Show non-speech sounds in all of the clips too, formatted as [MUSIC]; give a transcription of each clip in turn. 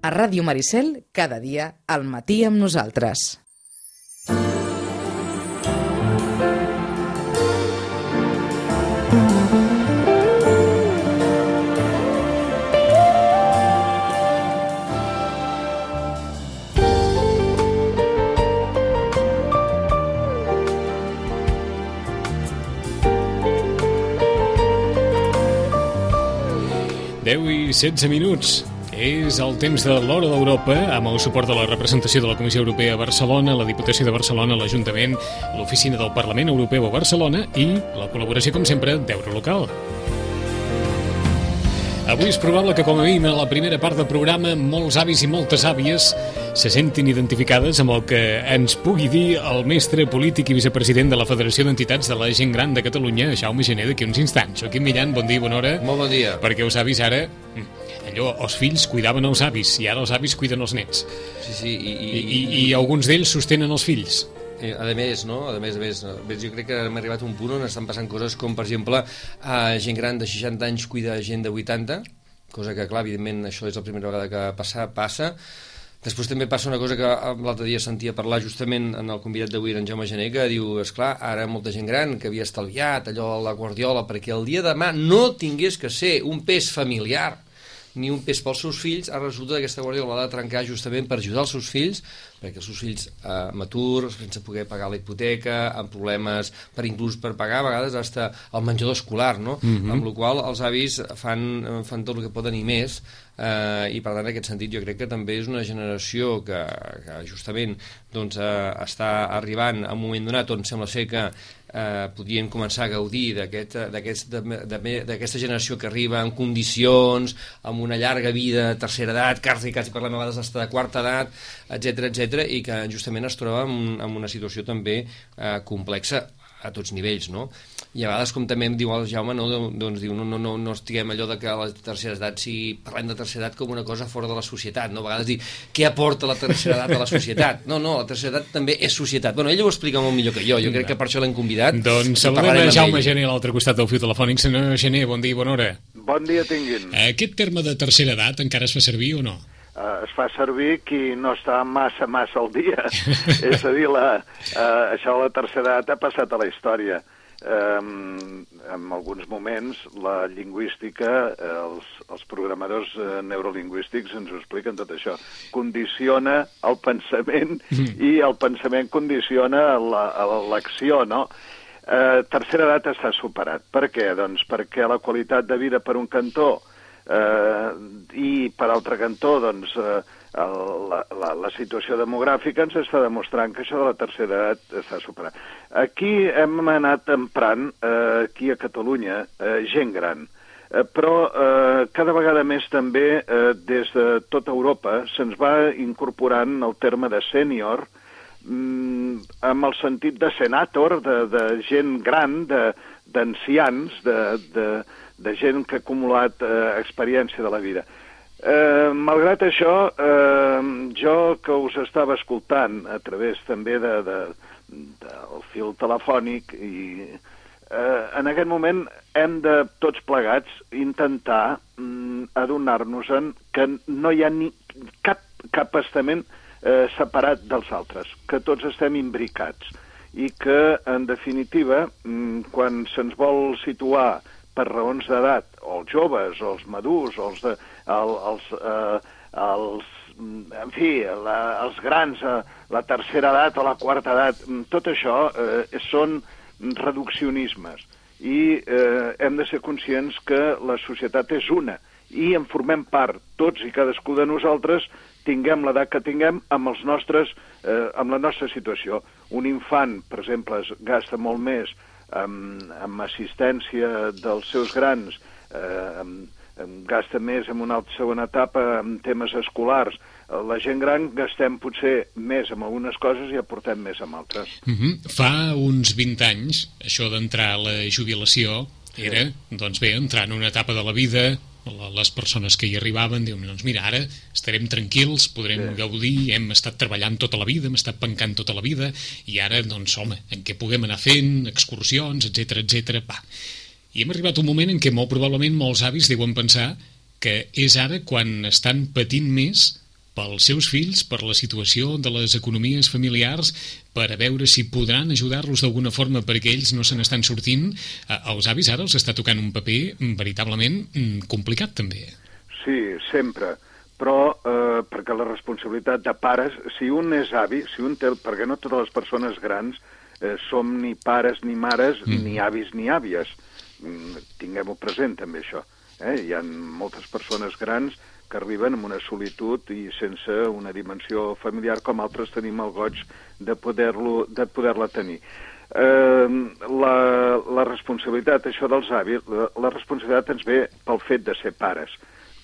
A Ràdio Maricel, cada dia, al matí amb nosaltres. Deu i 16 minuts. És el temps de l'Hora d'Europa, amb el suport de la representació de la Comissió Europea a Barcelona, la Diputació de Barcelona, l'Ajuntament, l'Oficina del Parlament Europeu a Barcelona i la col·laboració, com sempre, d'Eurolocal. Avui és probable que, com a mínim, a la primera part del programa, molts avis i moltes àvies se sentin identificades amb el que ens pugui dir el mestre polític i vicepresident de la Federació d'Entitats de la Gent Gran de Catalunya, Jaume Gené, d'aquí uns instants. Joaquim Millan, bon dia, bona hora. Molt bon dia. Perquè els avis ara allò, els fills cuidaven els avis i ara els avis cuiden els nets. Sí, sí, i, I, i, i alguns d'ells sostenen els fills. i a més, no? A més, a més, a més, jo crec que hem arribat a un punt on estan passant coses com, per exemple, eh, gent gran de 60 anys cuida gent de 80, cosa que, clar, evidentment, això és la primera vegada que passa, passa. Després també passa una cosa que eh, l'altre dia sentia parlar justament en el convidat d'avui, en Jaume Gené, que diu, és clar, ara molta gent gran que havia estalviat allò a la guardiola perquè el dia de demà no tingués que ser un pes familiar ni un pes pels seus fills, ara resulta que aquesta guardiola l'ha de trencar justament per ajudar els seus fills, perquè els seus fills eh, maturs, sense poder pagar la hipoteca, amb problemes per inclús per pagar a vegades hasta el menjador escolar, no? Mhm. amb la qual els avis fan, fan tot el que poden i més, eh, i per tant en aquest sentit jo crec que també és una generació que, que justament doncs, eh, està arribant a un moment donat on sembla ser que eh, podien començar a gaudir d'aquesta aquest, aquest, generació que arriba en condicions, amb una llarga vida, tercera edat, quasi, quasi parlem a vegades hasta de quarta edat, etc etc i que justament es troba en, en una situació també eh, complexa a tots nivells, no? I a vegades, com també em diu el Jaume, no, doncs diu, no, no, no, no estiguem allò de que la tercera edat, si parlem de tercera edat com una cosa fora de la societat, no? A vegades dir, què aporta la tercera edat a la societat? No, no, la tercera edat també és societat. Bueno, ell ho explica molt millor que jo, jo crec que per això l'hem convidat. Doncs saludem a Jaume Gené a l'altre costat del fiu telefònic. Senyor Gené, bon dia i bona hora. Bon dia tinguin. Aquest terme de tercera edat encara es fa servir o no? Uh, es fa servir qui no està massa, massa al dia. [LAUGHS] és a dir, la, uh, això la tercera edat ha passat a la història. Um, en alguns moments la lingüística, eh, els, els programadors eh, neurolingüístics ens ho expliquen tot això, condiciona el pensament mm. i el pensament condiciona l'acció, la, no? Eh, tercera edat està superat. Per què? Doncs perquè la qualitat de vida per un cantó eh, i per altre cantó, doncs, eh, el, la, la, la situació demogràfica ens està demostrant que això de la tercera edat està superat. Aquí hem anat emprant, eh, aquí a Catalunya, eh, gent gran, eh, però eh, cada vegada més també eh, des de tota Europa se'ns va incorporant el terme de sènior mm, amb el sentit de senator, de, de gent gran, d'ancians, de, de, de, gent que ha acumulat eh, experiència de la vida. Eh, malgrat això, eh, jo que us estava escoltant a través també de, de, del fil telefònic i eh, en aquest moment hem de tots plegats intentar mm, adonar-nos-en que no hi ha ni cap, cap estament eh, separat dels altres, que tots estem imbricats i que, en definitiva, mm, quan se'ns vol situar per raons d'edat, o els joves, o els madurs, o els, de, el, els, eh, els en fi, la, els grans, eh, la tercera edat o la quarta edat, tot això eh, són reduccionismes i eh, hem de ser conscients que la societat és una i en formem part, tots i cadascú de nosaltres, tinguem l'edat que tinguem amb, els nostres, eh, amb la nostra situació. Un infant, per exemple, es gasta molt més amb, amb assistència dels seus grans, eh, amb, amb gasta més en una segona etapa en temes escolars. La gent gran gastem potser més amb algunes coses i aportem més amb altres. Uh -huh. Fa uns 20 anys, això d'entrar a la jubilació era, sí. doncs bé, entrar en una etapa de la vida, les persones que hi arribaven diuen, doncs mira, ara estarem tranquils, podrem sí. gaudir, hem estat treballant tota la vida, hem estat pencant tota la vida, i ara, doncs, home, en què puguem anar fent, excursions, etc etc. va. I hem arribat a un moment en què molt probablement molts avis deuen pensar que és ara quan estan patint més pels seus fills, per la situació de les economies familiars, per a veure si podran ajudar-los d'alguna forma perquè ells no se n'estan sortint, eh, als avis ara els està tocant un paper veritablement mm, complicat també. Sí, sempre però eh, perquè la responsabilitat de pares, si un és avi, si un té, perquè no totes les persones grans eh, som ni pares ni mares, mm. ni avis ni àvies. Mm, Tinguem-ho present, també, això. Eh? Hi ha moltes persones grans que arriben amb una solitud i sense una dimensió familiar com altres tenim el goig de poder-la de poder tenir. Eh, la, la responsabilitat, això dels avis, la, la responsabilitat ens ve pel fet de ser pares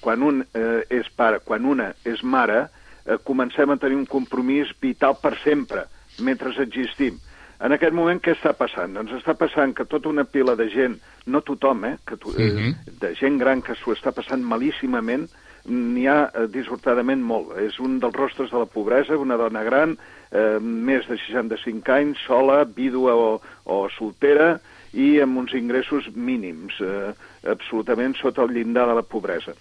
quan un eh, és pare, quan una és mare, eh, comencem a tenir un compromís vital per sempre, mentre existim. En aquest moment què està passant? Doncs està passant que tota una pila de gent, no tothom, eh, que to, eh, de gent gran que s'ho està passant malíssimament, n'hi ha eh, dissortadament molt. És un dels rostres de la pobresa, una dona gran, eh, més de 65 anys, sola, vídua o, o soltera, i amb uns ingressos mínims, eh, absolutament sota el llindar de la pobresa.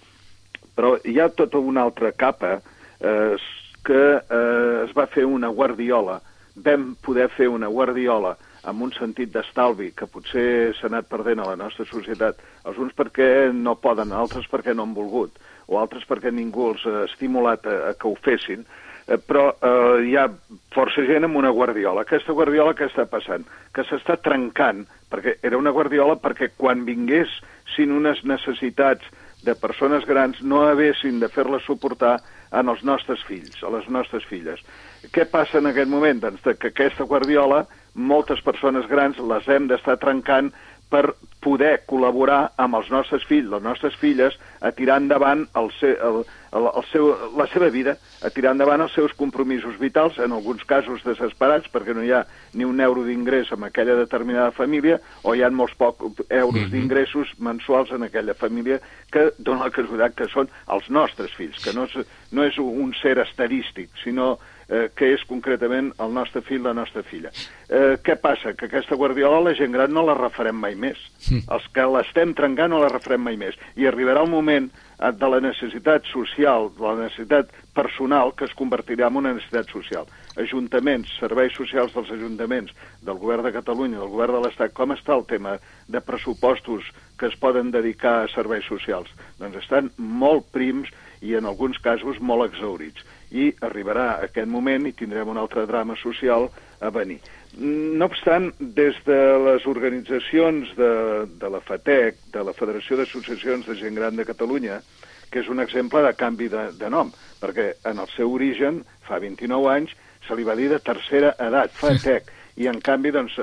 Però hi ha tota una altra capa eh, que eh, es va fer una guardiola, vam poder fer una guardiola amb un sentit d'estalvi que potser s'ha anat perdent a la nostra societat, els uns perquè no poden, altres perquè no han volgut, o altres perquè ningú els ha estimulat a, a que ho fessin, eh, però eh, hi ha força gent amb una guardiola. Aquesta guardiola què està passant? Que s'està trencant, perquè era una guardiola perquè quan vingués sin unes necessitats de persones grans no haguessin de fer-les suportar en els nostres fills, a les nostres filles. Què passa en aquest moment? Doncs que aquesta guardiola, moltes persones grans les hem d'estar trencant per poder col·laborar amb els nostres fills, les nostres filles, a tirar endavant el seu, el, el, el seu, la seva vida, a tirar endavant els seus compromisos vitals, en alguns casos desesperats, perquè no hi ha ni un euro d'ingrés en aquella determinada família, o hi ha molts pocs euros mm -hmm. d'ingressos mensuals en aquella família que dona la casualitat que són els nostres fills, que no és, no és un ser estadístic, sinó eh, que és concretament el nostre fill, la nostra filla. Eh, què passa? Que aquesta guardiola la gent gran no la refarem mai més. Mm. Els que l'estem trencant no la refarem mai més. I arribarà el moment eh, de la necessitat social, de la necessitat personal, que es convertirà en una necessitat social. Ajuntaments, serveis socials dels ajuntaments, del govern de Catalunya, del govern de l'Estat, com està el tema de pressupostos que es poden dedicar a serveis socials? Doncs estan molt prims i en alguns casos molt exaurits i arribarà aquest moment i tindrem un altre drama social a venir. No obstant, des de les organitzacions de, de la FATEC, de la Federació d'Associacions de Gent Gran de Catalunya, que és un exemple de canvi de, de nom, perquè en el seu origen, fa 29 anys, se li va dir de tercera edat, [LAUGHS] FATEC, i en canvi, doncs,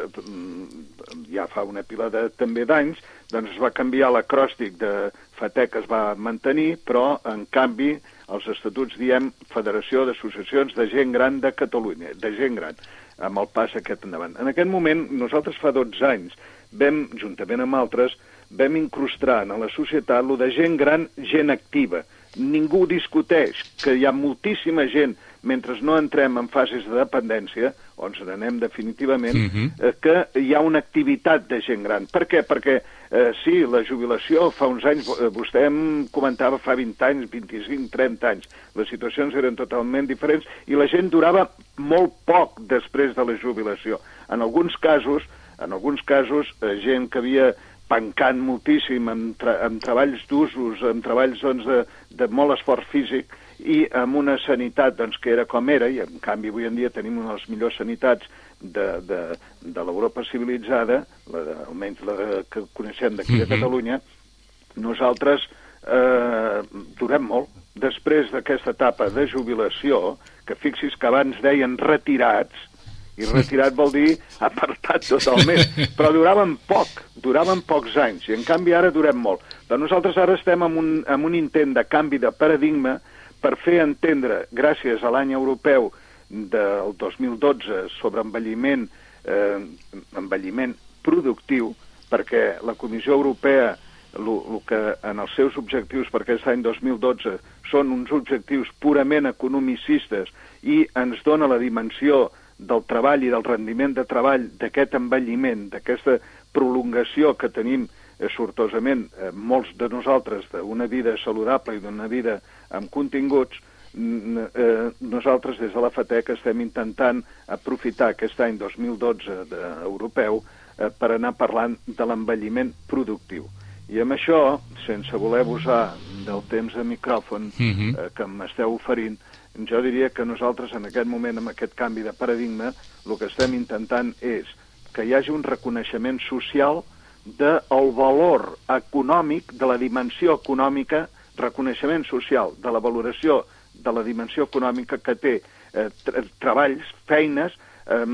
ja fa una pila de, també d'anys, doncs es va canviar l'acròstic de FATEC, es va mantenir, però, en canvi, als estatuts diem Federació d'Associacions de Gent Gran de Catalunya, de gent gran, amb el pas aquest endavant. En aquest moment, nosaltres fa 12 anys, vam, juntament amb altres, vam incrustar en la societat lo de gent gran, gent activa. Ningú discuteix que hi ha moltíssima gent mentre no entrem en fases de dependència, on se n'anem definitivament, uh mhm. -huh. eh, que hi ha una activitat de gent gran. Per què? Perquè, eh, sí, la jubilació fa uns anys, eh, vostè em comentava fa 20 anys, 25, 30 anys, les situacions eren totalment diferents i la gent durava molt poc després de la jubilació. En alguns casos, en alguns casos, eh, gent que havia pencant moltíssim amb, tra amb treballs d'usos, amb treballs doncs, de, de molt esforç físic, i amb una sanitat doncs, que era com era, i en canvi avui en dia tenim una de les millors sanitats de, de, de l'Europa civilitzada, la de, almenys la de, que coneixem d'aquí de mhm. Catalunya, nosaltres eh, durem molt. Després d'aquesta etapa de jubilació, que fixis que abans deien retirats, i retirat vol dir apartat totalment, [LAUGHS] però duraven poc, duraven pocs anys, i en canvi ara durem molt. Doncs nosaltres ara estem en un, en un intent de canvi de paradigma per fer entendre, gràcies a l'any europeu del 2012 sobre envelliment, eh, envelliment productiu, perquè la Comissió Europea el que en els seus objectius per aquest any 2012 són uns objectius purament economicistes i ens dona la dimensió del treball i del rendiment de treball d'aquest envelliment, d'aquesta prolongació que tenim sortosament eh, molts de nosaltres d'una vida saludable i d'una vida amb continguts, eh, nosaltres des de la FATEC estem intentant aprofitar aquest any 2012 de, europeu eh, per anar parlant de l'envelliment productiu. I amb això, sense voler abusar del temps de micròfon eh, que m'esteu oferint, jo diria que nosaltres en aquest moment, amb aquest canvi de paradigma, el que estem intentant és que hi hagi un reconeixement social del valor econòmic, de la dimensió econòmica, reconeixement social de la valoració de la dimensió econòmica que té eh, treballs, feines, eh,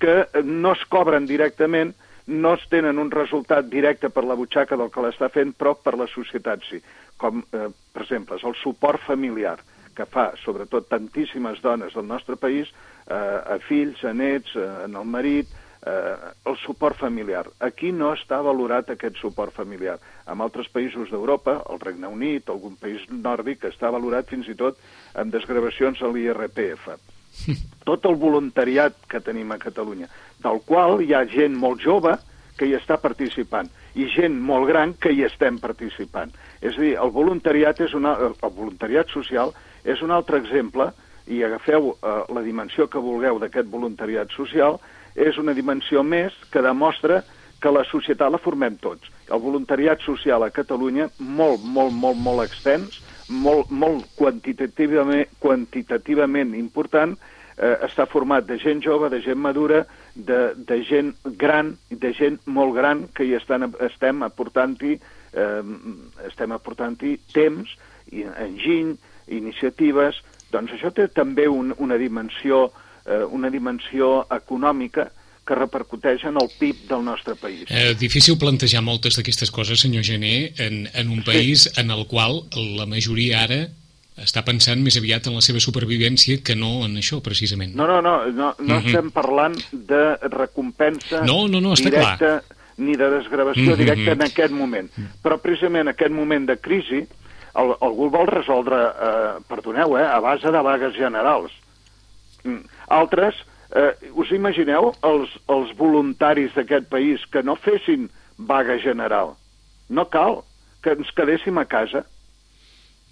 que no es cobren directament, no es tenen un resultat directe per la butxaca del que l'està fent, però per la societat sí. Com, eh, per exemple, és el suport familiar que fa, sobretot, tantíssimes dones del nostre país eh, a fills, a nets, eh, en el marit, eh, el suport familiar. Aquí no està valorat aquest suport familiar. En altres països d'Europa, el Regne Unit, algun país nòrdic, està valorat fins i tot amb desgravacions a l'IRPF. [LAUGHS] Tot el voluntariat que tenim a Catalunya, del qual hi ha gent molt jove que hi està participant i gent molt gran que hi estem participant. És a dir, el voluntariat, és una, el voluntariat social és un altre exemple, i agafeu eh, la dimensió que vulgueu d'aquest voluntariat social, és una dimensió més que demostra que la societat la formem tots. El voluntariat social a Catalunya, molt, molt, molt, molt extens, molt, molt quantitativament, quantitativament important, eh, està format de gent jove, de gent madura, de, de gent gran, de gent molt gran que hi estan, estem aportant-hi eh, estem aportant-hi temps, i enginy, iniciatives, doncs això té també un, una dimensió eh, una dimensió econòmica que repercuteix en el PIB del nostre país. Eh, difícil plantejar moltes d'aquestes coses, senyor Gené, en, en un país sí. en el qual la majoria ara està pensant més aviat en la seva supervivència que no en això, precisament. No, no, no, no, no uh -huh. estem parlant de recompensa no, no, no, està directa clar. ni de desgravació uh -huh. directa en aquest moment. Però precisament en aquest moment de crisi el, algú el vol resoldre, eh, perdoneu, eh, a base de vagues generals. Mm. Altres, eh, us imagineu els, els voluntaris d'aquest país que no fessin vaga general? No cal que ens quedéssim a casa,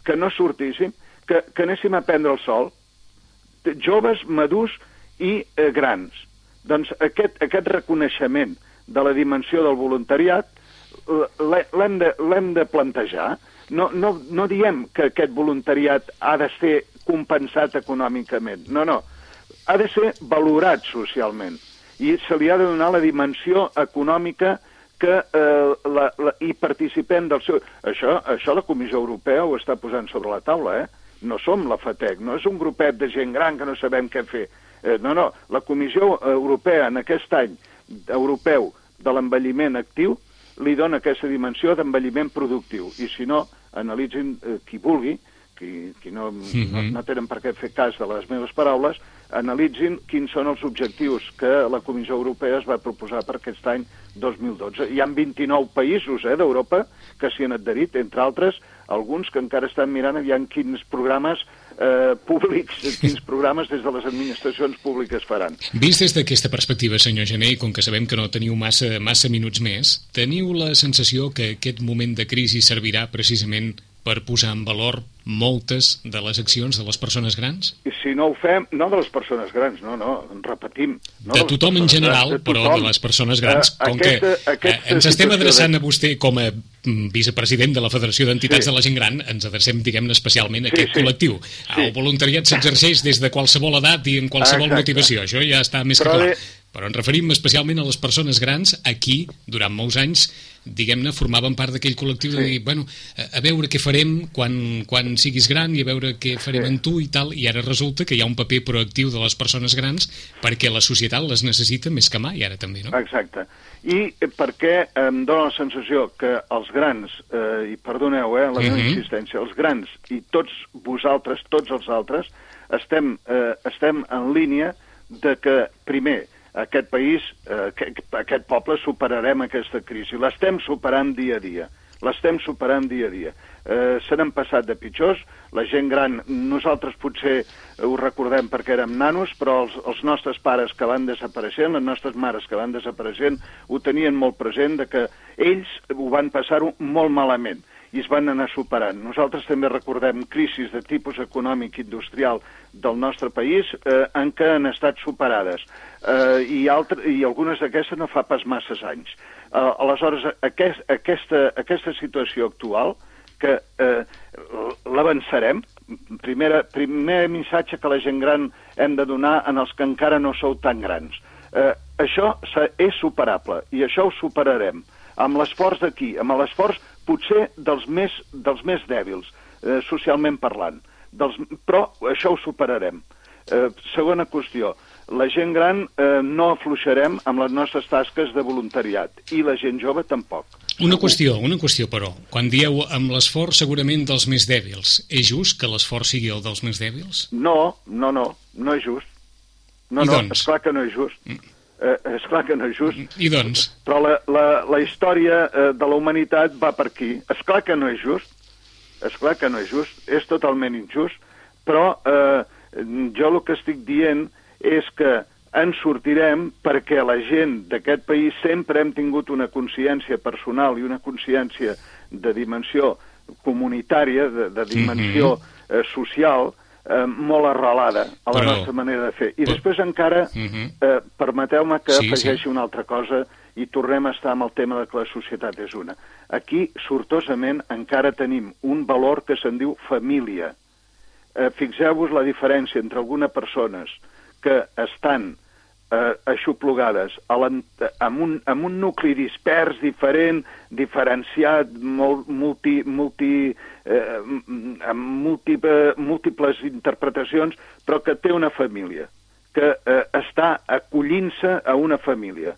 que no sortíssim, que, que anéssim a prendre el sol, joves, madurs i eh, grans. Doncs aquest, aquest reconeixement de la dimensió del voluntariat l'hem de, de plantejar. No, no, no diem que aquest voluntariat ha de ser compensat econòmicament. No, no ha de ser valorat socialment i se li ha de donar la dimensió econòmica que eh, la, la, hi participem del seu... Això, això la Comissió Europea ho està posant sobre la taula, eh? No som la FATEC, no és un grupet de gent gran que no sabem què fer. Eh, no, no, la Comissió Europea en aquest any europeu de l'envelliment actiu li dona aquesta dimensió d'envelliment productiu. I si no, analitzin eh, qui vulgui, qui, qui no, mm -hmm. no, no tenen per què fer cas de les meves paraules, analitzin quins són els objectius que la Comissió Europea es va proposar per aquest any 2012. Hi han 29 països eh, d'Europa que s'hi han adherit, entre altres, alguns que encara estan mirant aviam quins programes eh, públics, quins programes des de les administracions públiques faran. Vist des d'aquesta perspectiva, senyor Gené, com que sabem que no teniu massa, massa minuts més, teniu la sensació que aquest moment de crisi servirà precisament per posar en valor moltes de les accions de les persones grans? Si no ho fem, no de les persones grans, no, no, repetim. No de tothom en general, grans, de tothom. però de les persones grans, uh, com aquesta, que aquesta ens estem adreçant de... a vostè com a mm, vicepresident de la Federació d'Entitats sí. de la Gent Gran, ens adrecem, diguem-ne, especialment a sí, aquest sí. col·lectiu. Sí. El voluntariat s'exerceix des de qualsevol edat i en qualsevol Exacte. motivació, això ja està més però que clar. De... Però ens referim especialment a les persones grans, aquí, durant molts anys, diguem-ne, formaven part d'aquell col·lectiu sí. de dir, bueno, a veure què farem quan, quan siguis gran i a veure què farem sí. en tu i tal, i ara resulta que hi ha un paper proactiu de les persones grans perquè la societat les necessita més que mai, ara també, no? Exacte. I perquè em dóna la sensació que els grans, eh, i perdoneu eh, la meva uh mhm. -huh. insistència, els grans i tots vosaltres, tots els altres, estem, eh, estem en línia de que, primer, aquest país, eh, aquest poble, superarem aquesta crisi. L'estem superant dia a dia. L'estem superant dia a dia. Eh, se n'han passat de pitjors. La gent gran, nosaltres potser ho recordem perquè érem nanos, però els, els nostres pares que van desapareixent, les nostres mares que van desapareixent, ho tenien molt present de que ells ho van passar-ho molt malament i es van anar superant. Nosaltres també recordem crisis de tipus econòmic i industrial del nostre país eh, en què han estat superades eh, i, altre, i algunes d'aquestes no fa pas masses anys. Eh, aleshores, aquest, aquesta, aquesta situació actual que eh, l'avançarem, primera, primer missatge que la gent gran hem de donar en els que encara no sou tan grans. Eh, això és superable i això ho superarem amb l'esforç d'aquí, amb l'esforç potser dels més, dels més dèbils, eh, socialment parlant. Dels, però això ho superarem. Eh, segona qüestió, la gent gran eh, no afluixarem amb les nostres tasques de voluntariat i la gent jove tampoc. Una qüestió, una qüestió, però. Quan dieu amb l'esforç segurament dels més dèbils, és just que l'esforç sigui el dels més dèbils? No, no, no, no és just. No, I no, doncs? esclar que no és just. Mm. Eh, esclar que no és just. I doncs? Però la, la, la història eh, de la humanitat va per aquí. Esclar que no és just. Esclar que no és just. És totalment injust. Però eh, jo el que estic dient és que ens sortirem perquè la gent d'aquest país sempre hem tingut una consciència personal i una consciència de dimensió comunitària, de, de dimensió mm -hmm. eh, social, eh, molt arrelada a la Però- nostra manera de fer. I però- després encara, Mhm. eh, permeteu-me que Sí, afegeixi sí. una altra cosa i tornem a estar amb el tema de que la societat és una. Aquí, sortosament, encara tenim un valor que se'n diu família. Eh, Fixeu-vos la diferència entre algunes persones que estan eh, aixoplugades amb, un, amb un nucli dispers, diferent, diferenciat, molt, multi, multi, eh, amb múltiple, múltiples interpretacions, però que té una família, que eh, està acollint-se a una família.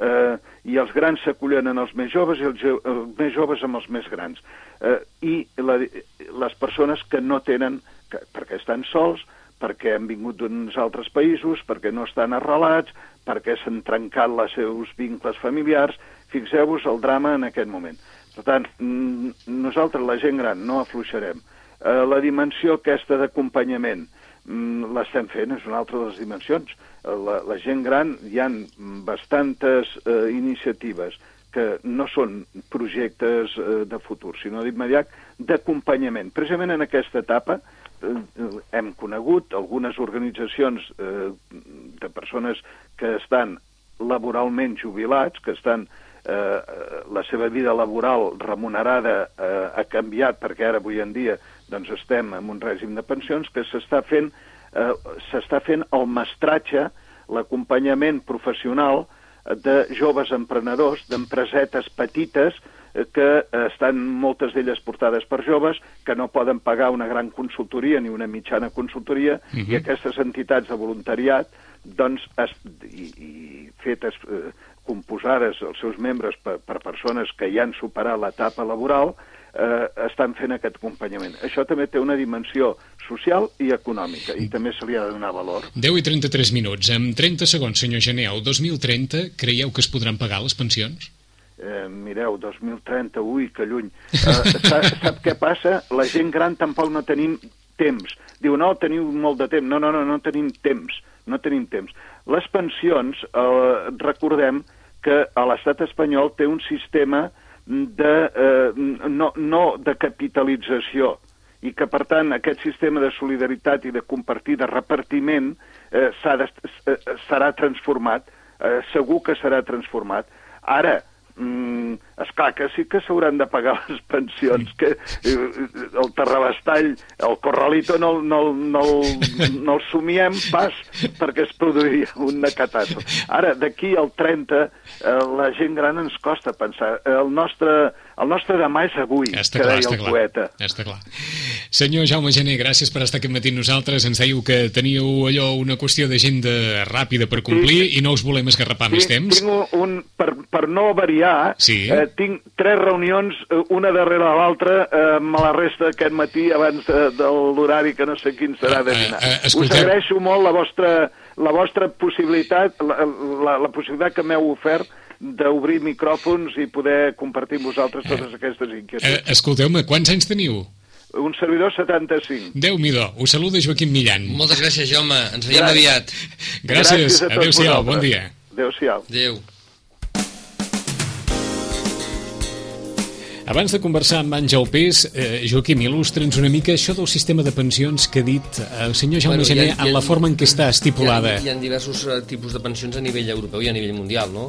Eh, I els grans s'acullen en els més joves i els, jo- els més joves amb els més grans. Eh, I la, les persones que no tenen, que, perquè estan sols, perquè han vingut d'uns altres països, perquè no estan arrelats, perquè s'han trencat els seus vincles familiars. Fixeu-vos el drama en aquest moment. Per tant, nosaltres, la gent gran, no afluixarem. Eh, la dimensió aquesta d'acompanyament mm, l'estem fent, és una altra de les dimensions. Eh, La, la gent gran, hi han bastantes eh, iniciatives que no són projectes eh, de futur, sinó d'immediat d'acompanyament. Precisament en aquesta etapa hem conegut algunes organitzacions eh, de persones que estan laboralment jubilats, que estan eh, la seva vida laboral remunerada eh, ha canviat perquè ara avui en dia doncs estem en un règim de pensions que s'està fent eh, s'està fent el mestratge, l'acompanyament professional de joves emprenedors, d'empresetes petites eh, que estan moltes d'elles portades per joves que no poden pagar una gran consultoria ni una mitjana consultoria Mhm. i aquestes entitats de voluntariat doncs, es, i, i fetes, eh, composades els seus membres per, per persones que ja han superat l'etapa laboral, eh, estan fent aquest acompanyament. Això també té una dimensió social i econòmica, i també se li ha de donar valor. 10 i 33 minuts. En 30 segons, senyor Gené, el 2030 creieu que es podran pagar les pensions? Eh, mireu, 2030, ui, que lluny. Eh, sap, sap què passa? La gent gran tampoc no tenim temps. Diu, no, teniu molt de temps. No, no, no, no tenim temps. No tenim temps. Les pensions, eh, recordem que a l'estat espanyol té un sistema de, eh, no, no de capitalització i que, per tant, aquest sistema de solidaritat i de compartir, de repartiment, eh, de, eh, serà transformat, eh, segur que serà transformat. Ara, mm, esclar que sí que s'hauran de pagar les pensions, que eh, el terrabastall, el corralito no, no, no, no el somiem pas perquè es produiria un necatazo. Ara, d'aquí al 30, eh, la gent gran ens costa pensar. El nostre, el nostre demà és avui, està que clar, deia el clar. poeta. Està clar. Senyor Jaume Gené, gràcies per estar aquest matí amb nosaltres. Ens dèieu que teníeu allò una qüestió d'agenda ràpida per complir i no us volem esgarrapar més temps. Tinc un, un per, per no variar, Sí. eh, tinc tres reunions, eh, una darrere l'altra, eh, amb la resta aquest matí abans de, de l'horari que no sé quin serà de Eh, dinar. eh, Us escolteu- agraeixo molt la vostra, la vostra possibilitat, la, la, la possibilitat que m'heu ofert d'obrir micròfons i poder compartir amb vosaltres totes aquestes Eh, inquietuds. escolteu-me, quants anys teniu? Un servidor 75. Déu-n'hi-do, us saluda Joaquim Millan. Moltes gràcies, Jaume. Ens veiem Gràcies. aviat. Gràcies, tots adéu-siau, bon dia. Adéu-siau. Adéu. Abans de conversar amb Àngel Pés, eh, Joaquim, il·lustra'ns una mica això del sistema de pensions que ha dit el senyor Jaume bueno, Gené ha, en la forma en què està estipulada. Hi ha, hi ha diversos uh, tipus de pensions a nivell europeu i a nivell mundial, no?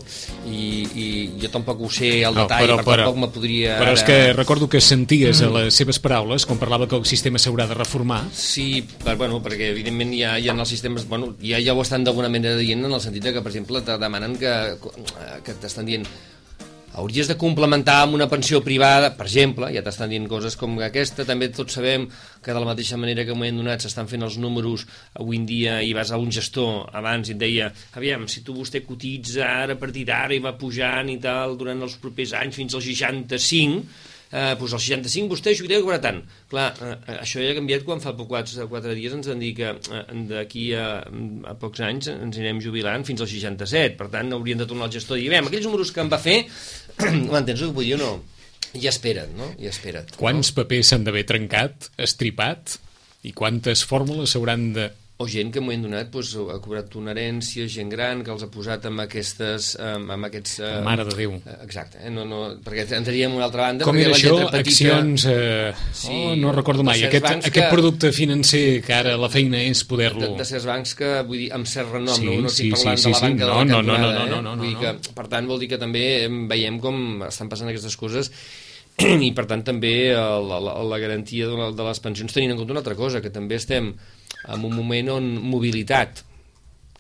I, i jo tampoc ho sé al detall, no, però, per però, tampoc me podria... Però és que recordo que senties mm. a les seves paraules quan parlava que el sistema s'haurà de reformar. Sí, per, bueno, perquè evidentment hi ha, hi ha els sistemes... Bueno, ja, ja ho estan d'alguna manera dient en el sentit que, per exemple, te demanen que, que t'estan dient hauries de complementar amb una pensió privada, per exemple, ja t'estan dient coses com aquesta, també tots sabem que de la mateixa manera que un moment donat s'estan fent els números avui en dia i vas a un gestor abans i et deia, aviam, si tu vostè cotitza ara a partir d'ara i va pujant i tal durant els propers anys fins als 65, eh, doncs als 65 vostè jubilarà cobrar tant. Clar, eh, eh, això ja ha canviat quan fa poc 4, 4 dies ens han dit que eh, d'aquí a, a pocs anys ens anirem jubilant fins als 67. Per tant, hauríem de tornar al gestor i dir, aquells números que em va fer, m'entens el que vull dir o no? I espera't, no? I espera't. Quants no? papers s'han d'haver trencat, estripat, i quantes fórmules s'hauran de o gent que en un moment donat doncs, ha cobrat una herència, gent gran que els ha posat amb aquestes... amb, amb aquests... Eh, Mare de Déu. Eh, exacte, eh? no, no, perquè entraríem una altra banda. Com era això? Petita... Accions... Eh... Sí, oh, no recordo mai. Aquest, aquest que... producte financer que ara la feina és poder-lo... De, de certs bancs que, vull dir, amb cert renom, sí, no, no estic sí, parlant sí, de la banca sí. de la no. No, no, no, no, no, no, vull dir que, per tant, vol dir que també veiem com estan passant aquestes coses i per tant també la, la, la garantia de, de les pensions tenint en compte una altra cosa, que també estem en un moment on mobilitat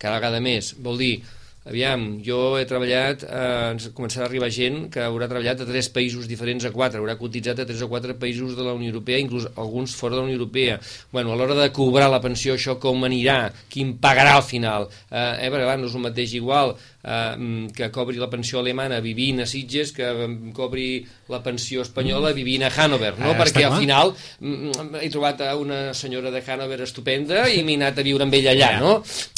cada vegada més vol dir aviam, jo he treballat, eh, ens començarà a arribar gent que haurà treballat a tres països diferents a quatre, haurà cotitzat a tres o quatre països de la Unió Europea, inclús alguns fora de la Unió Europea. Bueno, a l'hora de cobrar la pensió, això com anirà? Qui em pagarà al final? Eh, eh, perquè, clar, no és el mateix igual eh, que cobri la pensió alemana vivint a Sitges que cobri la pensió espanyola vivint a Hannover, no? Eh, perquè al final mm, he trobat una senyora de Hannover estupenda i m'he anat a viure amb ella allà, no?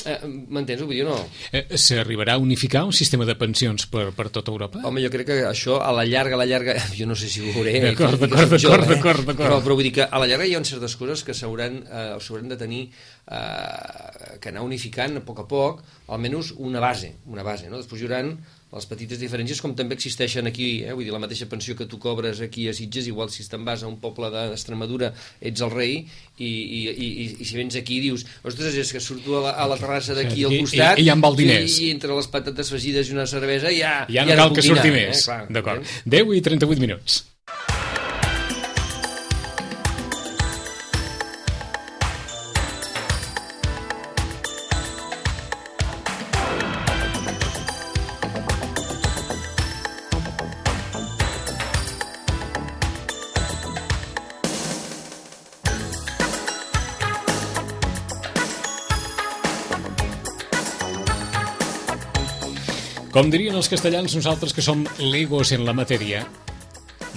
Eh, M'entens? Vull dir, no? Eh, S'arribarà a unificar un sistema de pensions per, per tota Europa? Home, jo crec que això a la llarga, a la llarga, [LAUGHS] jo no sé si ho veuré. D'acord, d'acord, d'acord, d'acord. Però, però vull dir que a la llarga hi ha certes coses que s'hauran eh, de tenir eh, que anar unificant a poc a poc, almenys una base, una base, no? Després hi haurà les petites diferències com també existeixen aquí, eh? vull dir, la mateixa pensió que tu cobres aquí a Sitges, igual si te'n vas a un poble d'Extremadura ets el rei i, i, i, i si vens aquí dius, ostres, és que surto a la, a la terrassa d'aquí al costat I, i, i amb el diners. I, i entre les patates fregides i una cervesa ja, ja no ja cal que surti dinar, més. Eh? D'acord. 10 i 38 minuts. Com dirien els castellans, nosaltres que som legos en la matèria,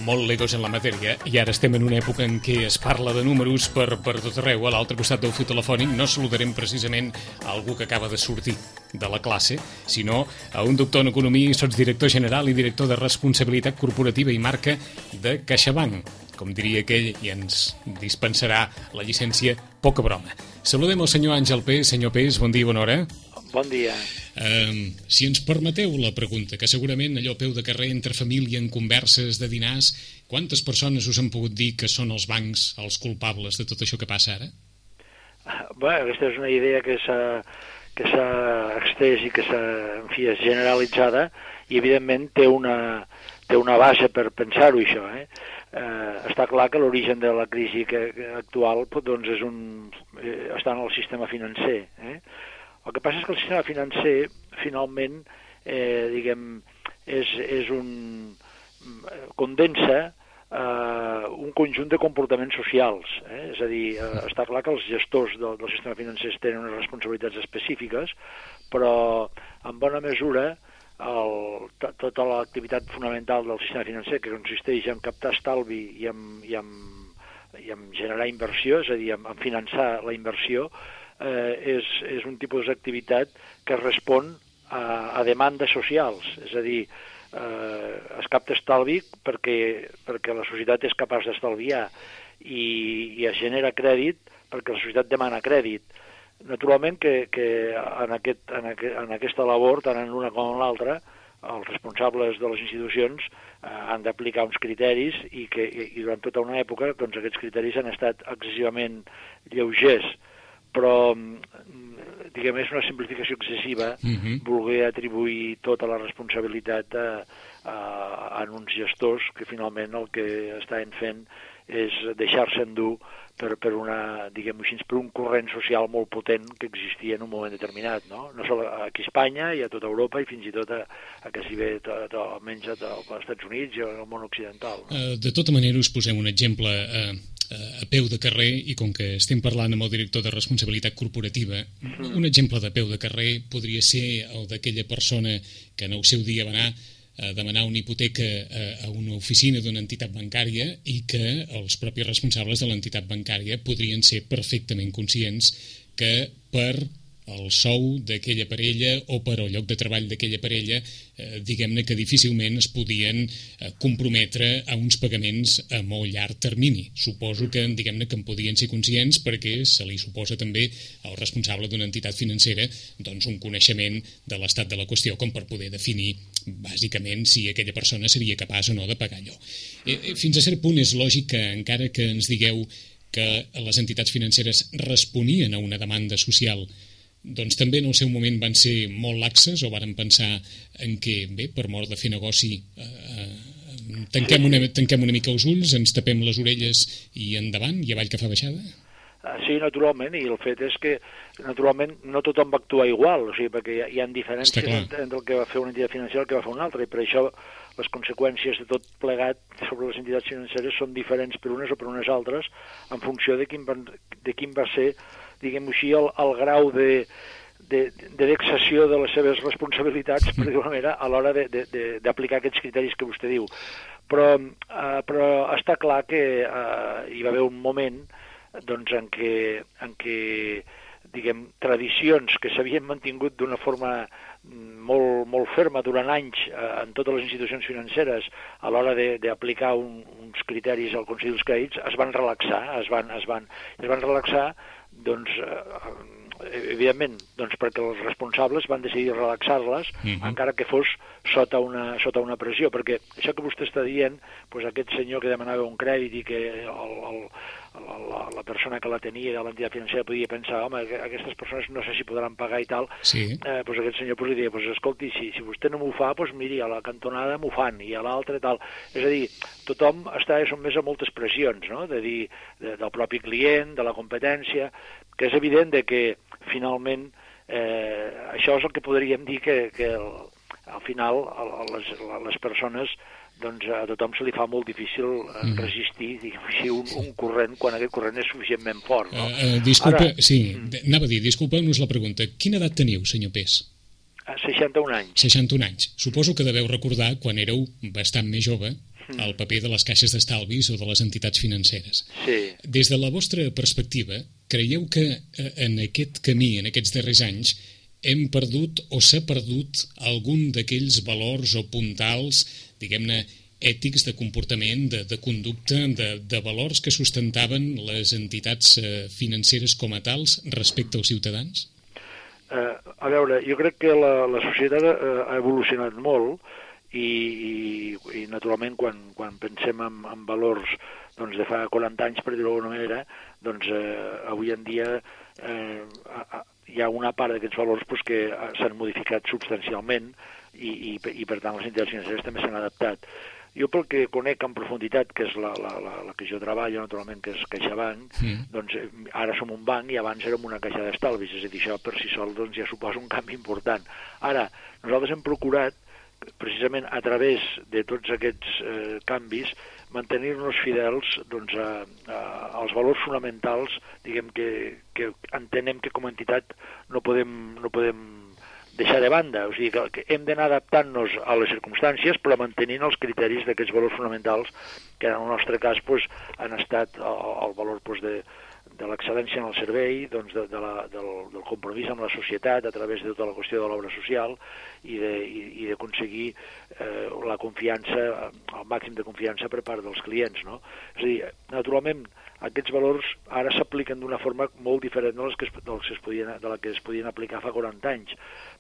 molt legos en la matèria, i ara estem en una època en què es parla de números per, per tot arreu. A l'altre costat del fil telefònic no saludarem precisament a algú que acaba de sortir de la classe, sinó a un doctor en Economia i sotsdirector general i director de Responsabilitat Corporativa i Marca de CaixaBank. Com diria aquell, i ens dispensarà la llicència poca broma. Saludem el senyor Àngel Pés. Senyor Pés, bon dia i bona hora. Bon dia. Uh, si ens permeteu la pregunta, que segurament allò peu de carrer entre família en converses de dinars, quantes persones us han pogut dir que són els bancs els culpables de tot això que passa ara? Bé, aquesta és una idea que s'ha que s'ha extès i que s'ha, en fi, és generalitzada i evidentment té una, té una base per pensar-ho això, eh? eh, està clar que l'origen de la crisi que, que actual doncs és un, eh, està en el sistema financer. Eh? El que passa és que el sistema financer, finalment, eh, diguem, és, és un... condensa eh, un conjunt de comportaments socials. Eh? És a dir, eh, està clar que els gestors del, del sistema financer tenen unes responsabilitats específiques, però en bona mesura el, tota l'activitat fonamental del sistema financer, que consisteix en captar estalvi i en, i en, i en generar inversió, és a dir, en, en finançar la inversió, eh, és, és un tipus d'activitat que respon a, a demandes socials, és a dir, eh, es capta estalvi perquè, perquè la societat és capaç d'estalviar i, i es genera crèdit perquè la societat demana crèdit. Naturalment que, que en, aquest, en, aquest, en aquesta labor, tant en una com en l'altra, els responsables de les institucions eh, han d'aplicar uns criteris i que i, i durant tota una època doncs, aquests criteris han estat excessivament lleugers però mm, diguem és una simplificació excessiva uh Mhm. -huh. voler atribuir tota la responsabilitat a, a, a uns gestors que finalment el que estan fent és deixar-se endur per, per, una, diguem així, per un corrent social molt potent que existia en un moment determinat, no? No sol aquí a Espanya i a tota Europa i fins i tot a, a quasi bé to, to, almenys als Estats Units i al món occidental. No? Uh, de tota manera, us posem un exemple uh, a peu de carrer i com que estem parlant amb el director de responsabilitat corporativa, un exemple de peu de carrer podria ser el d'aquella persona que en el seu dia va anar a demanar una hipoteca a, a una oficina d'una entitat bancària i que els propis responsables de l'entitat bancària podrien ser perfectament conscients que per el sou d'aquella parella o per al lloc de treball d'aquella parella, eh, diguem-ne que difícilment es podien eh, comprometre a uns pagaments a molt llarg termini. Suposo que, diguem-ne, que en podien ser conscients perquè se li suposa també al responsable d'una entitat financera doncs, un coneixement de l'estat de la qüestió com per poder definir bàsicament si aquella persona seria capaç o no de pagar allò. Eh, fins a cert punt és lògic que encara que ens digueu que les entitats financeres responien a una demanda social doncs també en el seu moment van ser molt laxes o varen pensar en què, bé, per mort de fer negoci eh, tanquem, una, tanquem una mica els ulls, ens tapem les orelles i endavant, i avall que fa baixada? Ah, Sí, naturalment, i el fet és que naturalment no tothom va actuar igual, o sigui, perquè hi ha, hi ha diferències entre el que va fer una entitat financera i el que va fer una altra, i per això les conseqüències de tot plegat sobre les entitats financeres són diferents per unes o per unes altres en funció de quin, van, de quin va ser, diguem-ho així, el, el grau de, de, de vexació de les seves responsabilitats, per dir-ho manera, a l'hora de- de- de- d'aplicar aquests criteris que vostè diu. Però, eh, però està clar que eh, hi va haver un moment doncs, en què, en què diguem, tradicions que s'havien mantingut d'una forma mm, molt, molt ferma durant anys eh, en totes les institucions financeres a l'hora de- d'aplicar un, uns criteris al Consell dels Crèdits es van relaxar, es van, es van, es van relaxar doncs, eh, evidentment, doncs perquè els responsables van decidir relaxar-les, Mhm. encara que fos sota una, sota una pressió, perquè això que vostè està dient, doncs aquest senyor que demanava un crèdit i que el, el, la, la, la persona que la tenia de l'entitat financera podia pensar, home, que aquestes persones no sé si podran pagar i tal, Sí. eh, doncs aquest senyor pues, li deia, pues, escolti, si, si vostè no m'ho fa, doncs miri, a la cantonada m'ho fan, i a l'altra tal. És a dir, tothom està sotmès a moltes pressions, no?, de dir, de, del propi client, de la competència, que és evident de que finalment eh, això és el que podríem dir que, que el, al final les, les persones doncs a tothom se li fa molt difícil eh, Mm. resistir diguem així, un, un corrent quan aquest corrent és suficientment fort. No? Uh, uh, disculpa, Ara- sí, Mm. anava a dir, disculpeu-nos la pregunta. Quina edat teniu, senyor Pes? A 61 anys. 61 anys. Suposo que deveu recordar, quan éreu bastant més jove, Mm. el paper de les caixes d'estalvis o de les entitats financeres. Sí. Des de la vostra perspectiva, creieu que eh, en aquest camí, en aquests darrers anys, hem perdut o s'ha perdut algun d'aquells valors o puntals, diguem-ne, ètics de comportament, de, de conducta, de, de valors que sustentaven les entitats eh, financeres com a tals respecte als ciutadans? Eh, a veure, jo crec que la, la societat eh, ha evolucionat molt i, i, i naturalment quan, quan pensem en, en valors doncs, de fa 40 anys, per dir-ho d'alguna manera, doncs eh, avui en dia eh, hi ha una part d'aquests valors pues, que eh, s'han modificat substancialment i, i, i per tant les entitats financeres també s'han adaptat. Jo pel que conec en profunditat, que és la, la, la, la que jo treballo, naturalment, que és CaixaBank, Mm. doncs eh, ara som un banc i abans érem una caixa d'estalvis, és a dir, això per si sol doncs, ja suposa un canvi important. Ara, nosaltres hem procurat, precisament a través de tots aquests eh, canvis, mantenir-nos fidels doncs, a, a, als valors fonamentals diguem que, que entenem que com a entitat no podem, no podem deixar de banda, o sigui que, hem d'anar adaptant-nos a les circumstàncies però mantenint els criteris d'aquests valors fonamentals que en el nostre cas pues, han estat el, el valor pues, de, de l'excel·lència en el servei, doncs de, de la, del, del compromís amb la societat a través de tota la qüestió de l'obra social i d'aconseguir eh, la confiança, el màxim de confiança per part dels clients. No? És a dir, naturalment, aquests valors ara s'apliquen d'una forma molt diferent de, les que es, que es podien, de la que es podien aplicar fa 40 anys.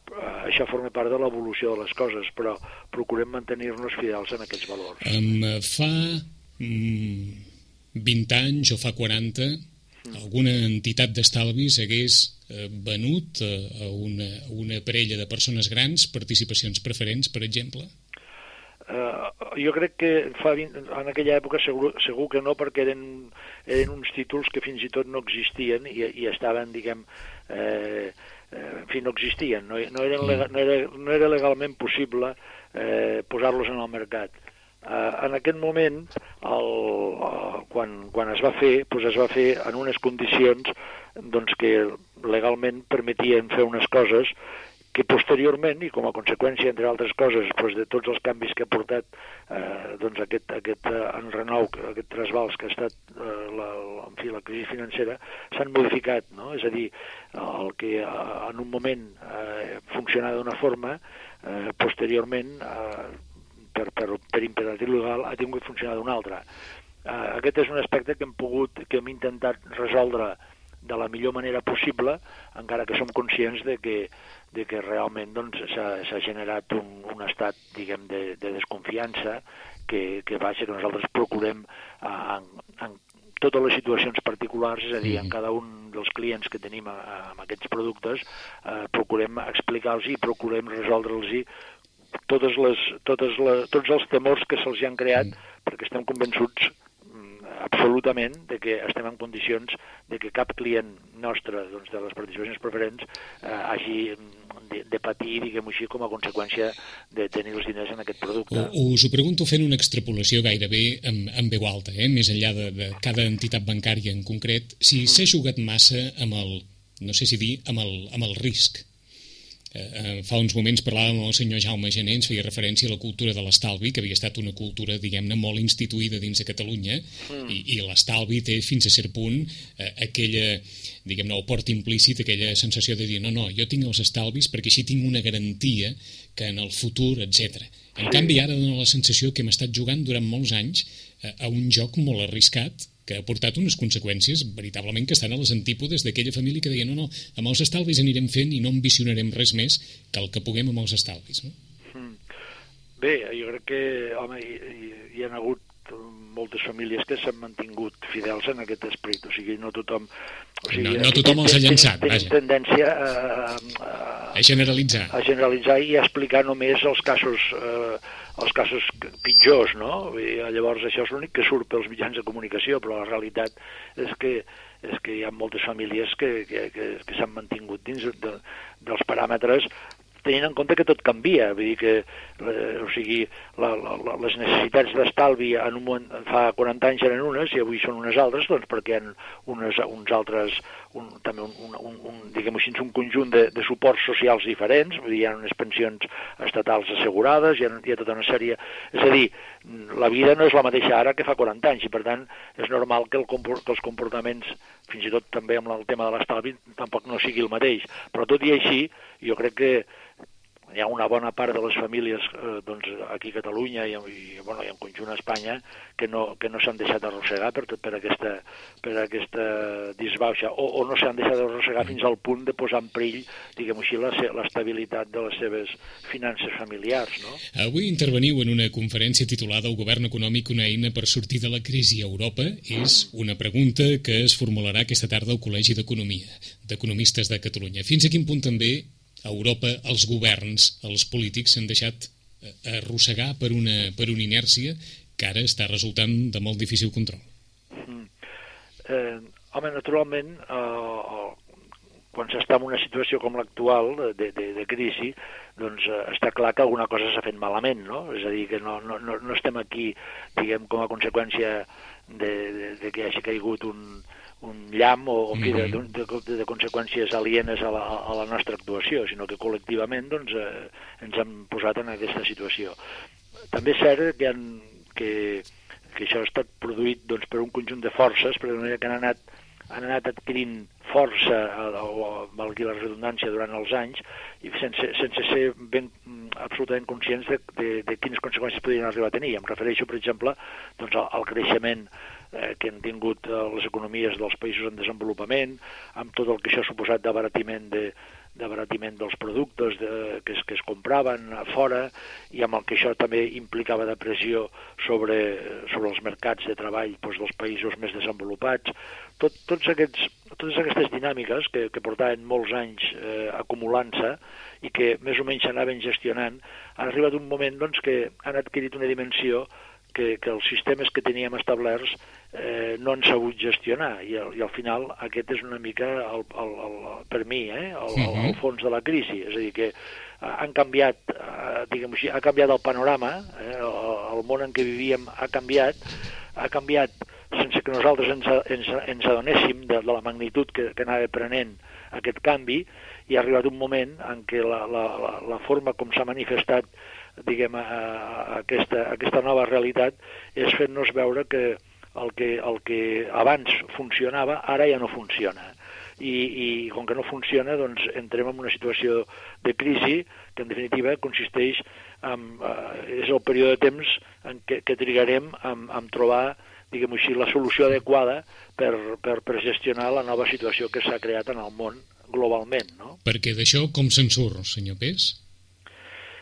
Uh, això forma part de l'evolució de les coses, però procurem mantenir-nos fidels en aquests valors. Um, fa mm, 20 anys o fa 40 alguna entitat d'estalvis hagués eh, venut eh, a una, una parella de persones grans participacions preferents, per exemple? Uh, jo crec que fa 20, en aquella època segur, segur que no, perquè eren, eren uns títols que fins i tot no existien i, i estaven, diguem, eh, eh, en fi, no existien, no, no, eren, legal, no, era, no era legalment possible eh, posar-los en el mercat. Eh, en aquest moment, el, uh, quan, quan es va fer, doncs es va fer en unes condicions doncs, que legalment permetien fer unes coses que posteriorment, i com a conseqüència, entre altres coses, doncs, de tots els canvis que ha portat eh, doncs aquest, aquest eh, enrenou, aquest trasbals que ha estat eh, la, en fi, la crisi financera, s'han modificat, no? És a dir, el que eh, en un moment eh, funcionava d'una forma, eh, posteriorment, eh, per, per, per imperatiu legal, ha tingut funcionar d'una altra. Eh, aquest és un aspecte que hem pogut, que hem intentat resoldre de la millor manera possible, encara que som conscients de que, de que realment doncs, s'ha doncs, generat un, un estat diguem, de, de desconfiança que, que va ser que nosaltres procurem en, en totes les situacions particulars, és a dir, en cada un dels clients que tenim amb aquests productes, eh, procurem explicar-los i procurem resoldre'ls totes les, totes les, tots els temors que se'ls han creat, perquè estem convençuts absolutament de que estem en condicions de que cap client nostre doncs, de les participacions preferents eh, hagi de, de patir, diguem-ho així, com a conseqüència de tenir els diners en aquest producte. O, us ho pregunto fent una extrapolació gairebé en, en veu alta, eh? més enllà de, de cada entitat bancària en concret, si mm. s'ha jugat massa amb el, no sé si dir, amb el, amb el risc eh, fa uns moments parlàvem amb el senyor Jaume Gené, ens feia referència a la cultura de l'estalvi, que havia estat una cultura, diguem-ne, molt instituïda dins de Catalunya, mm. i, i l'estalvi té fins a cert punt eh, aquella, diguem-ne, el port implícit, aquella sensació de dir, no, no, jo tinc els estalvis perquè així tinc una garantia que en el futur, etc. En canvi, ara dona la sensació que hem estat jugant durant molts anys eh, a un joc molt arriscat, que ha portat unes conseqüències veritablement que estan a les antípodes d'aquella família que deia no, no, amb els estalvis anirem fent i no ambicionarem res més que el que puguem amb els estalvis. No? Hmm. Bé, jo crec que, home, hi, hi, hi ha hagut moltes famílies que s'han mantingut fidels en aquest esperit, o sigui, no tothom... O sigui, no, no tothom els ha llançat, ten, vaja. tendència a, a, a generalitzar. A generalitzar i a explicar només els casos eh, els casos pitjors, no? I llavors això és l'únic que surt pels mitjans de comunicació, però la realitat és que és que hi ha moltes famílies que, que, que, que s'han mantingut dins de, dels paràmetres tenint en compte que tot canvia, vull dir que eh, o sigui, la, la, les necessitats d'estalvi en un moment, fa 40 anys eren unes i avui són unes altres, doncs perquè hi ha unes, uns altres, un, també un, un, un, un diguem així, un conjunt de, de suports socials diferents, vull dir, hi ha unes pensions estatals assegurades, hi ha, hi ha tota una sèrie... És a dir, la vida no és la mateixa ara que fa 40 anys i, per tant, és normal que, el, que els comportaments, fins i tot també amb el tema de l'estalvi, tampoc no sigui el mateix. Però tot i així, jo crec que hi ha una bona part de les famílies eh, doncs, aquí a Catalunya i, i, bueno, i en conjunt a Espanya que no, que no s'han deixat arrossegar per, per, aquesta, per aquesta disbauxa o, o no s'han deixat arrossegar fins al punt de posar en perill, diguem així, l'estabilitat de les seves finances familiars. No? Avui interveniu en una conferència titulada El govern econòmic, una eina per sortir de la crisi a Europa. És una pregunta que es formularà aquesta tarda al Col·legi d'Economia, d'Economistes de Catalunya. Fins a quin punt també a Europa els governs, els polítics s'han deixat eh, arrossegar per una, per una inèrcia que ara està resultant de molt difícil control. Mm. Eh, home, naturalment, eh, quan s'està en una situació com l'actual de, de, de crisi, doncs eh, està clar que alguna cosa s'ha fet malament, no? És a dir, que no, no, no estem aquí, diguem, com a conseqüència de, de, de que hagi caigut un, un llamp o, o mm -hmm. de, de, de conseqüències alienes a la, a la nostra actuació, sinó que col·lectivament doncs, eh, ens hem posat en aquesta situació. També és cert que, han, que, que això ha estat produït doncs, per un conjunt de forces, per manera que han anat, han anat adquirint força, o, valgui la redundància, durant els anys, i sense, sense ser ben, absolutament conscients de, de, de quines conseqüències podrien arribar a tenir. Em refereixo, per exemple, doncs, al, al creixement eh, que han tingut eh, les economies dels països en desenvolupament, amb tot el que això ha suposat d'abaratiment de, d'abaratiment dels productes de, que, es, que es compraven a fora i amb el que això també implicava de pressió sobre, sobre els mercats de treball doncs, dels països més desenvolupats. Tot, tots aquests, totes aquestes dinàmiques que, que portaven molts anys eh, acumulant-se i que més o menys s'anaven gestionant, han arribat un moment doncs, que han adquirit una dimensió que, que els sistemes que teníem establerts eh, no han sabut gestionar. I, i al final aquest és una mica el, el, el, per mi eh, el, el, el fons de la crisi. És a dir que eh, han canviat eh, diguem així, ha canviat el panorama eh, el, el món en què vivíem ha canviat ha canviat sense que nosaltres ens, ens, ens adonéssim de, de la magnitud que, que anava prenent aquest canvi i ha arribat un moment en què la, la, la, la forma com s'ha manifestat diguem, a, a aquesta, a aquesta nova realitat és fent-nos veure que el, que el que abans funcionava ara ja no funciona. I, i com que no funciona, doncs entrem en una situació de crisi que en definitiva consisteix en, eh, és el període de temps en què, que trigarem en, en trobar diguem així, la solució adequada per, per, per gestionar la nova situació que s'ha creat en el món globalment. No? Perquè d'això com se'n surt, senyor Pes?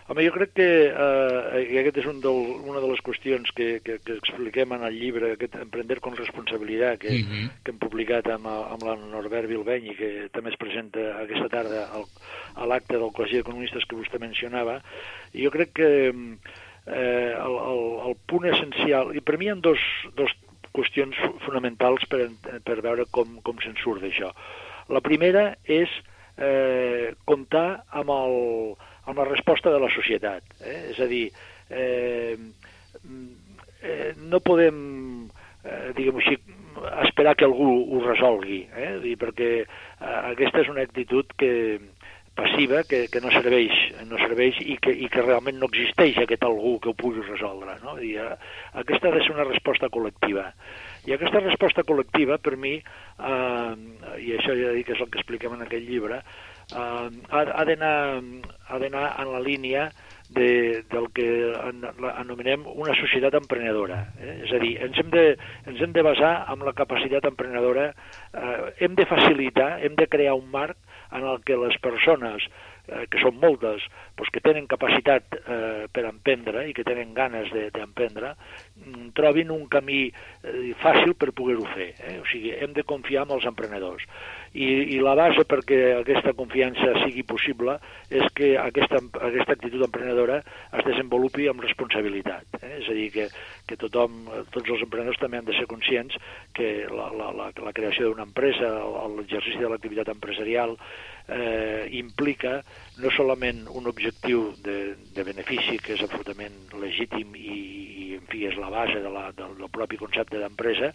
Home, jo crec que eh, i aquest és un del, una de les qüestions que, que, que expliquem en el llibre, aquest Emprender con responsabilitat, que, uh -huh. que hem publicat amb, amb la Norbert Bilbeny i que també es presenta aquesta tarda al, a l'acte del Col·legi d'Economistes que vostè mencionava. I jo crec que eh, el, el, el punt essencial, i per mi hi ha dos, dos qüestions fonamentals per, per veure com, com se'n surt d'això. La primera és eh, comptar amb el, amb la resposta de la societat. Eh? És a dir, eh, eh, no podem, eh, diguem així, esperar que algú ho resolgui, eh? dir, perquè eh, aquesta és una actitud que passiva que, que no serveix, no serveix i, que, i que realment no existeix aquest algú que ho pugui resoldre. No? I, eh, aquesta ha de ser una resposta col·lectiva. I aquesta resposta col·lectiva, per mi, eh, i això ja dic que és el que expliquem en aquell llibre, eh, ha, ha d'anar en la línia de, del que anomenem una societat emprenedora. Eh? És a dir, ens hem, de, ens hem de basar en la capacitat emprenedora, eh, hem de facilitar, hem de crear un marc en el que les persones eh, que són moltes, doncs que tenen capacitat eh, per emprendre i que tenen ganes d'emprendre, de, mm, trobin un camí eh, fàcil per poder-ho fer. Eh? O sigui, hem de confiar en els emprenedors. I, I la base perquè aquesta confiança sigui possible és que aquesta, aquesta actitud emprenedora es desenvolupi amb responsabilitat. Eh? És a dir, que, que tothom, tots els emprenedors també han de ser conscients que la, la, la, la creació d'una empresa, l'exercici de l'activitat empresarial, eh, implica no solament un objectiu de, de benefici que és absolutament legítim i, i en fi, és la base de la, del, del propi concepte d'empresa,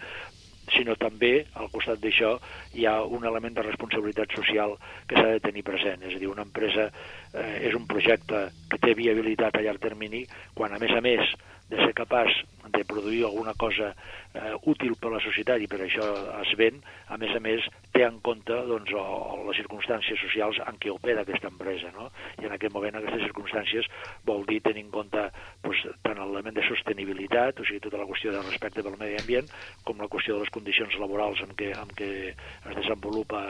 sinó també, al costat d'això, hi ha un element de responsabilitat social que s'ha de tenir present. És a dir, una empresa eh, és un projecte que té viabilitat a llarg termini, quan a més a més de ser capaç de produir alguna cosa eh, útil per a la societat i per això es ven, a més a més té en compte doncs, o, o les circumstàncies socials en què opera aquesta empresa. No? I en aquest moment aquestes circumstàncies vol dir tenir en compte doncs, tant l'element de sostenibilitat, o sigui, tota la qüestió de respecte pel medi ambient, com la qüestió de les condicions laborals en què, en què es desenvolupa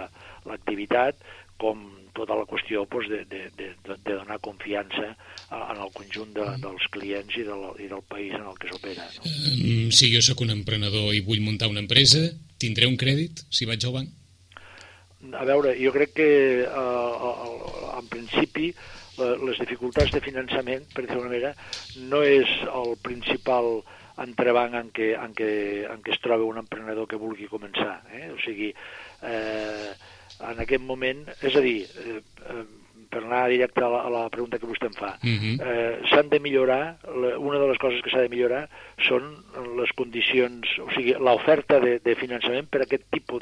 l'activitat, com tota la qüestió doncs, de, de, de, de donar confiança en el conjunt de, dels clients i, del, i del país en el que s'opera. No? Um, si jo sóc un emprenedor i vull muntar una empresa, tindré un crèdit si vaig al banc? A veure, jo crec que uh, en principi les dificultats de finançament, per dir-ho manera, no és el principal entrebanc en què, en, què, en què es troba un emprenedor que vulgui començar. Eh? O sigui, eh, en aquest moment, és a dir, eh, eh, per anar directe a la, a la pregunta que vostè em fa, uh Mhm. -huh. eh, s'han de millorar, la, una de les coses que s'ha de millorar són les condicions, o sigui, l'oferta de, de finançament per a aquest tipus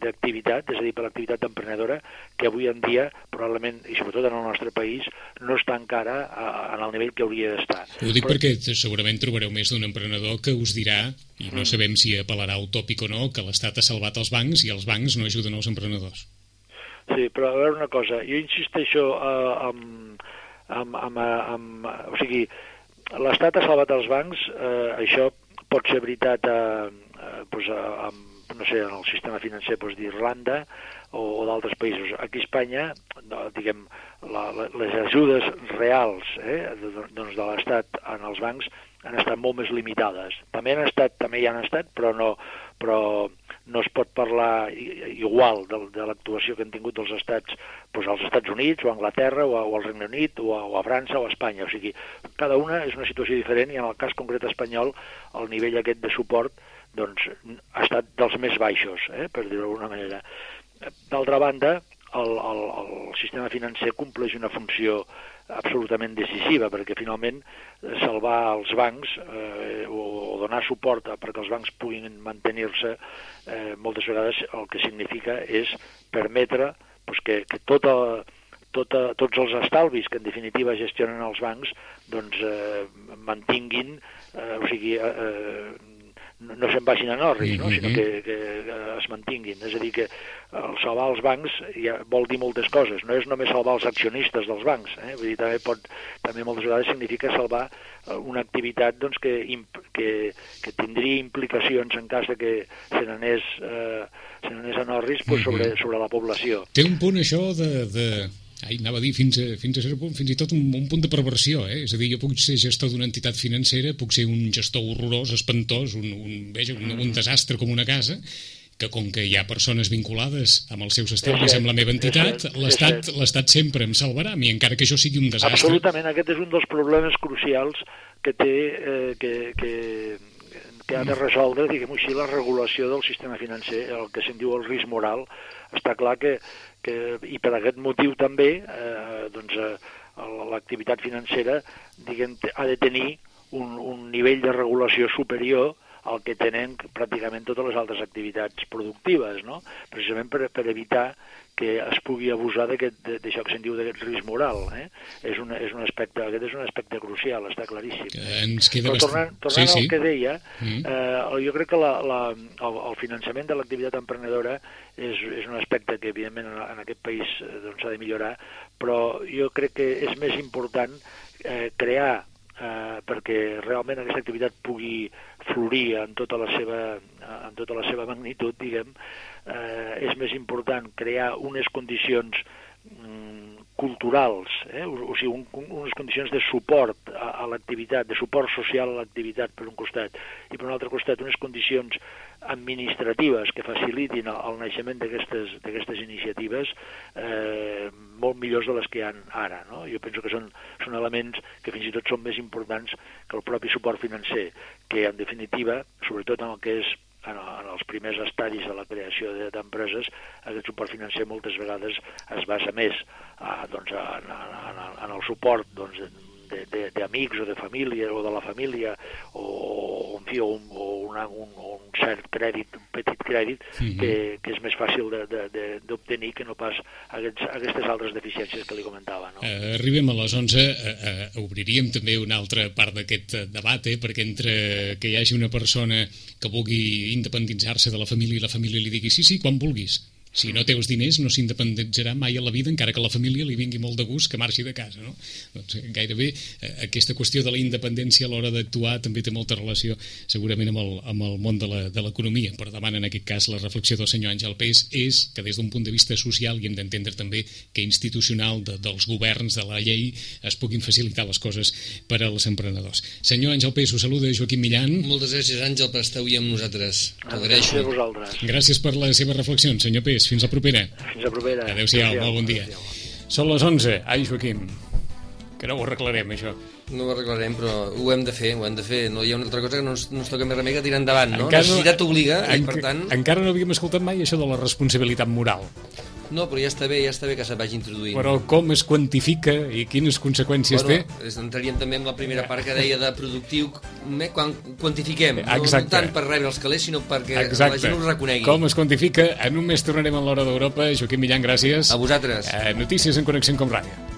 d'activitat, és a dir, per l'activitat emprenedora, que avui en dia, probablement, i sobretot en el nostre país, no està encara a, en el nivell que hauria d'estar. Ho dic Però... perquè segurament trobareu més d'un emprenedor que us dirà, i no mm. sabem si apel·larà utòpic o no, que l'Estat ha salvat els bancs i els bancs no ajuden els emprenedors. Sí, però a veure una cosa, jo insisteixo eh, amb, amb, amb, amb, o sigui, l'Estat ha salvat els bancs, eh, això pot ser veritat a, doncs, amb, no sé, en el sistema financer doncs, d'Irlanda o, o d'altres països. Aquí a Espanya, no, diguem, la, la, les ajudes reals eh, de, doncs, de l'Estat en els bancs han estat molt més limitades. També han estat, també hi han estat, però no, però no es pot parlar igual de, de l'actuació que han tingut els estats, doncs als Estats Units o a Anglaterra o, a, o al Regne Unit o a, o a França o a Espanya. O sigui, cada una és una situació diferent i en el cas concret espanyol el nivell aquest de suport doncs, ha estat dels més baixos, eh, per dir-ho d'alguna manera. D'altra banda, el, el, el sistema financer compleix una funció absolutament decisiva, perquè finalment salvar els bancs eh, o, o donar suport a, perquè els bancs puguin mantenir-se eh, moltes vegades el que significa és permetre pues, que, que tota, tota, tots els estalvis que en definitiva gestionen els bancs doncs, eh, mantinguin, eh, o sigui, eh, eh no, no se'n vagin en orris, no? sinó que, que, es mantinguin. És a dir, que el salvar els bancs ja vol dir moltes coses, no és només salvar els accionistes dels bancs, eh? Vull dir, també, pot, també moltes vegades significa salvar eh, una activitat doncs, que, que, que tindria implicacions en cas de que se n'anés eh, se n'anés en orris pues, sobre, sobre la població. Té un punt això de, de Ai, anava a dir fins a, fins a cert punt, fins i tot un, un punt de perversió, eh? És a dir, jo puc ser gestor d'una entitat financera, puc ser un gestor horrorós, espantós, un, un, veja, un, un desastre com una casa, que com que hi ha persones vinculades amb els seus estalvis amb la meva entitat, l'Estat l'Estat sempre em salvarà a mi, encara que això sigui un desastre. Absolutament, aquest és un dels problemes crucials que té, eh, que, que, que ha de resoldre, diguem-ho així, la regulació del sistema financer, el que se'n diu el risc moral. Està clar que que, i per aquest motiu també eh, doncs, eh, l'activitat financera diguem, ha de tenir un, un nivell de regulació superior al que tenen pràcticament totes les altres activitats productives, no? precisament per, per evitar que es pugui abusar d'això que se'n diu d'aquest risc moral. Eh? És, un, és un aspecte, aquest és un aspecte crucial, està claríssim. Que ens queda Però tornant, tornant sí, sí. al que deia, mm. eh, jo crec que la, la, el, el finançament de l'activitat emprenedora és, és un aspecte que, evidentment, en, en aquest país eh, doncs, s'ha doncs, de millorar, però jo crec que és més important eh, crear eh, perquè realment aquesta activitat pugui florir en tota la seva, en tota la seva magnitud, diguem, eh, és més important crear unes condicions mm, culturals, eh? o, o sigui, un, unes condicions de suport a, a l'activitat, de suport social a l'activitat per un costat, i per un altre costat unes condicions administratives que facilitin el, el naixement d'aquestes iniciatives eh, molt millors de les que hi ha ara. No? Jo penso que són, són elements que fins i tot són més importants que el propi suport financer, que en definitiva, sobretot en el que és en, en els primers estadis de la creació d'empreses, aquest suport financer moltes vegades es basa més a, doncs, en, en, en el suport doncs, d'amics o de família o de la família o, en fi, o un, o una, un, un cert crèdit, un petit crèdit -hmm. que, que és més fàcil d'obtenir que no pas aquests, aquestes altres deficiències que li comentava. No? Uh, arribem a les 11, uh, uh, obriríem també una altra part d'aquest debat, eh, perquè entre que hi hagi una persona que vulgui independitzar-se de la família i la família li digui sí, sí, quan vulguis, si no té els diners, no s'independitzarà mai a la vida, encara que la família li vingui molt de gust que marxi de casa. No? Doncs eh, gairebé eh, aquesta qüestió de la independència a l'hora d'actuar també té molta relació segurament amb el, amb el món de l'economia. Per davant, en aquest cas, la reflexió del senyor Àngel Pes és que des d'un punt de vista social i hem d'entendre també que institucional de, dels governs, de la llei, es puguin facilitar les coses per als emprenedors. Senyor Àngel Pes, us saluda Joaquim Millan. Moltes gràcies, Àngel, per estar avui amb nosaltres. Gràcies a vosaltres. Gràcies per les seves reflexions, senyor Fins la propera. Fins la propera. Adéu-siau, Adéu molt bon dia. Són les 11. Ai, Joaquim, que no ho arreglarem, això. No ho arreglarem, però ho hem de fer, ho hem de fer. No hi ha una altra cosa que no ens, no ens toca més remei que tirar endavant, no? Encara Necessitat no, obliga, en, i per tant... Encara no havíem escoltat mai això de la responsabilitat moral. No, però ja està bé, ja està bé que se vagi introduint. Però com es quantifica i quines conseqüències bueno, té? Entraríem també amb la primera part que deia de productiu, quan quantifiquem, Exacte. no tant per rebre els calés, sinó perquè Exacte. la gent ho reconegui. Com es quantifica? En un mes tornarem a l'hora d'Europa. Joaquim Millan, gràcies. A vosaltres. Eh, notícies en Connexió com Ràdio.